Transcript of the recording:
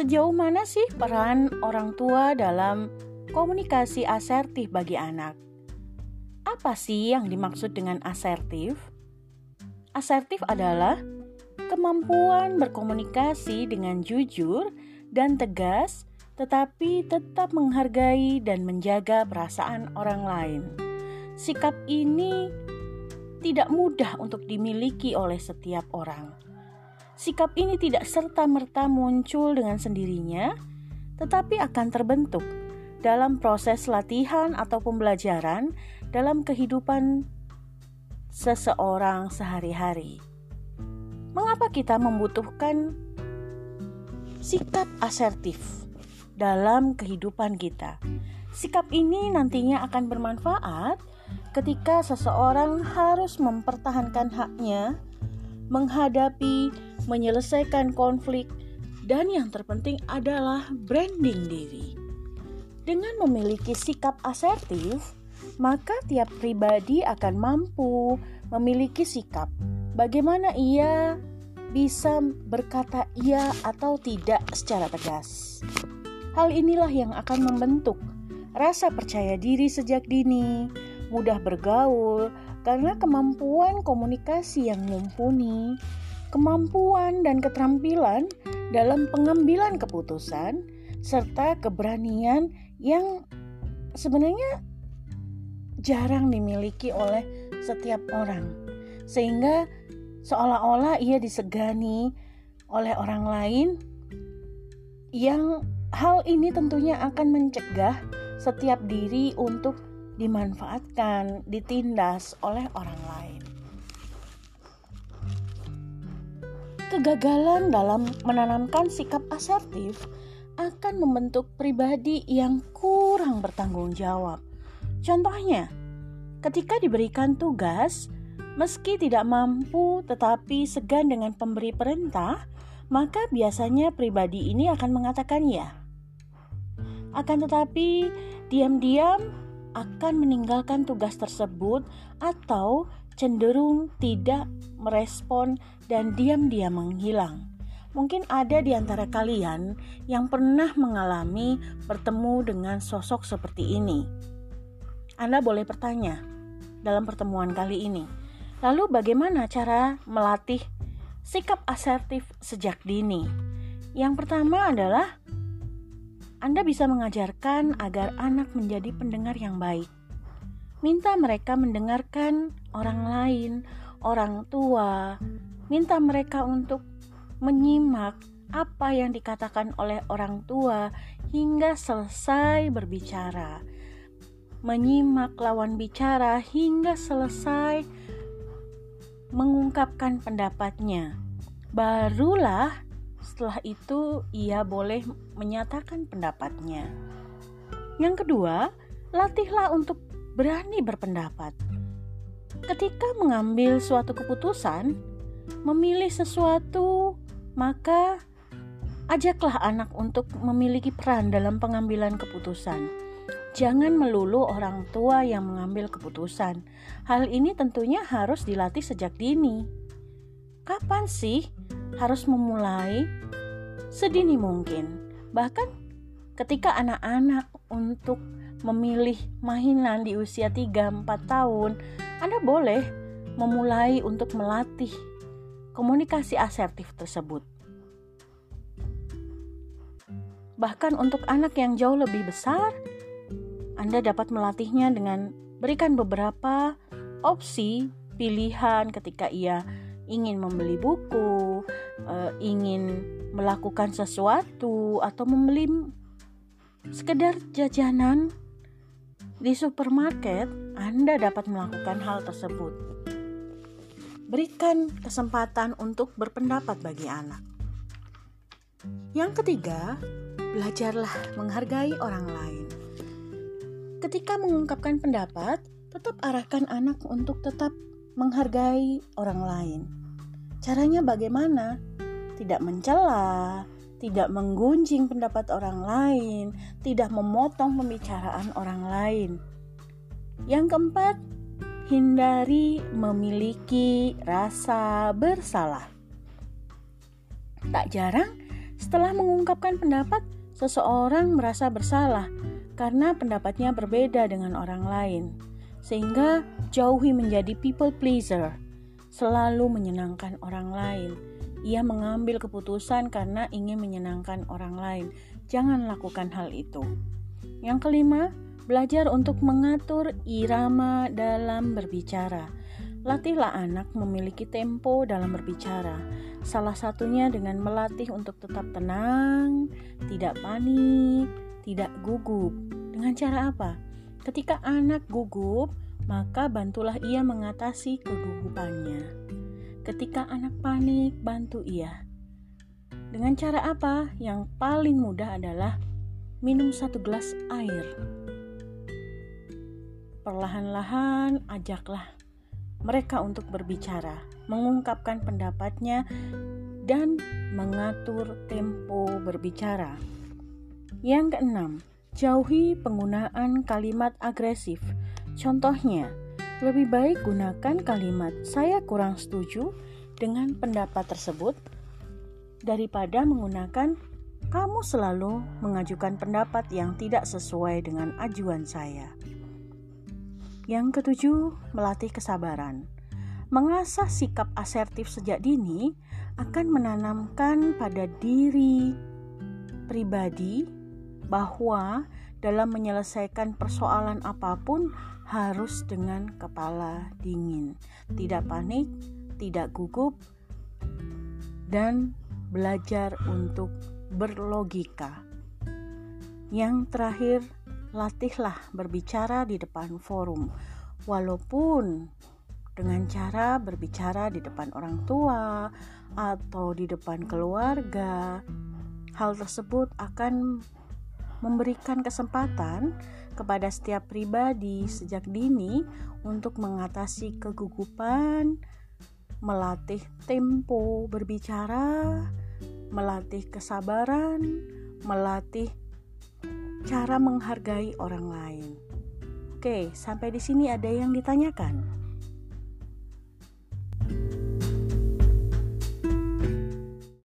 Sejauh mana sih peran orang tua dalam komunikasi asertif bagi anak? Apa sih yang dimaksud dengan asertif? Asertif adalah kemampuan berkomunikasi dengan jujur dan tegas, tetapi tetap menghargai dan menjaga perasaan orang lain. Sikap ini tidak mudah untuk dimiliki oleh setiap orang. Sikap ini tidak serta-merta muncul dengan sendirinya, tetapi akan terbentuk dalam proses latihan atau pembelajaran dalam kehidupan seseorang sehari-hari. Mengapa kita membutuhkan sikap asertif dalam kehidupan kita? Sikap ini nantinya akan bermanfaat ketika seseorang harus mempertahankan haknya menghadapi, menyelesaikan konflik, dan yang terpenting adalah branding diri. Dengan memiliki sikap asertif, maka tiap pribadi akan mampu memiliki sikap bagaimana ia bisa berkata iya atau tidak secara tegas. Hal inilah yang akan membentuk rasa percaya diri sejak dini, mudah bergaul, karena kemampuan komunikasi yang mumpuni, kemampuan dan keterampilan dalam pengambilan keputusan, serta keberanian yang sebenarnya jarang dimiliki oleh setiap orang, sehingga seolah-olah ia disegani oleh orang lain yang hal ini tentunya akan mencegah setiap diri untuk dimanfaatkan, ditindas oleh orang lain. Kegagalan dalam menanamkan sikap asertif akan membentuk pribadi yang kurang bertanggung jawab. Contohnya, ketika diberikan tugas, meski tidak mampu tetapi segan dengan pemberi perintah, maka biasanya pribadi ini akan mengatakan ya. Akan tetapi, diam-diam akan meninggalkan tugas tersebut atau cenderung tidak merespon dan diam-diam menghilang. Mungkin ada di antara kalian yang pernah mengalami bertemu dengan sosok seperti ini. Anda boleh bertanya dalam pertemuan kali ini. Lalu bagaimana cara melatih sikap asertif sejak dini? Yang pertama adalah anda bisa mengajarkan agar anak menjadi pendengar yang baik. Minta mereka mendengarkan orang lain, orang tua. Minta mereka untuk menyimak apa yang dikatakan oleh orang tua hingga selesai berbicara. Menyimak lawan bicara hingga selesai mengungkapkan pendapatnya. Barulah setelah itu, ia boleh menyatakan pendapatnya. Yang kedua, latihlah untuk berani berpendapat. Ketika mengambil suatu keputusan, memilih sesuatu, maka ajaklah anak untuk memiliki peran dalam pengambilan keputusan. Jangan melulu orang tua yang mengambil keputusan. Hal ini tentunya harus dilatih sejak dini. Kapan sih harus memulai sedini mungkin. Bahkan ketika anak-anak untuk memilih mainan di usia 3-4 tahun, Anda boleh memulai untuk melatih komunikasi asertif tersebut. Bahkan untuk anak yang jauh lebih besar, Anda dapat melatihnya dengan berikan beberapa opsi pilihan ketika ia ingin membeli buku, uh, ingin melakukan sesuatu atau membeli sekedar jajanan di supermarket, Anda dapat melakukan hal tersebut. Berikan kesempatan untuk berpendapat bagi anak. Yang ketiga, belajarlah menghargai orang lain. Ketika mengungkapkan pendapat, tetap arahkan anak untuk tetap menghargai orang lain. Caranya bagaimana? Tidak mencela, tidak menggunjing pendapat orang lain, tidak memotong pembicaraan orang lain. Yang keempat, hindari memiliki rasa bersalah. Tak jarang Setelah mengungkapkan pendapat, seseorang merasa bersalah karena pendapatnya berbeda dengan orang lain, sehingga jauhi menjadi people pleaser, selalu menyenangkan orang lain. Ia mengambil keputusan karena ingin menyenangkan orang lain. Jangan lakukan hal itu. Yang kelima, belajar untuk mengatur irama dalam berbicara. Latihlah anak memiliki tempo dalam berbicara. Salah satunya dengan melatih untuk tetap tenang, tidak panik, tidak gugup. Dengan cara apa? Ketika anak gugup, maka bantulah ia mengatasi kegugupannya. Ketika anak panik, bantu ia. Dengan cara apa? Yang paling mudah adalah minum satu gelas air. Perlahan-lahan ajaklah mereka untuk berbicara, mengungkapkan pendapatnya, dan mengatur tempo berbicara. Yang keenam, jauhi penggunaan kalimat agresif. Contohnya, lebih baik gunakan kalimat "saya kurang setuju" dengan pendapat tersebut daripada menggunakan "kamu selalu mengajukan pendapat yang tidak sesuai dengan ajuan saya". Yang ketujuh, melatih kesabaran. Mengasah sikap asertif sejak dini akan menanamkan pada diri pribadi bahwa dalam menyelesaikan persoalan apa pun harus dengan kepala dingin, tidak panik, tidak gugup, dan belajar untuk berlogika. Yang terakhir, latihlah berbicara di depan forum, walaupun dengan cara berbicara di depan orang tua atau di depan keluarga. Hal tersebut akan memberikan kesempatan kepada setiap pribadi sejak dini untuk mengatasi kegugupan, melatih tempo berbicara, melatih kesabaran, melatih cara menghargai orang lain. Oke, sampai di sini ada yang ditanyakan.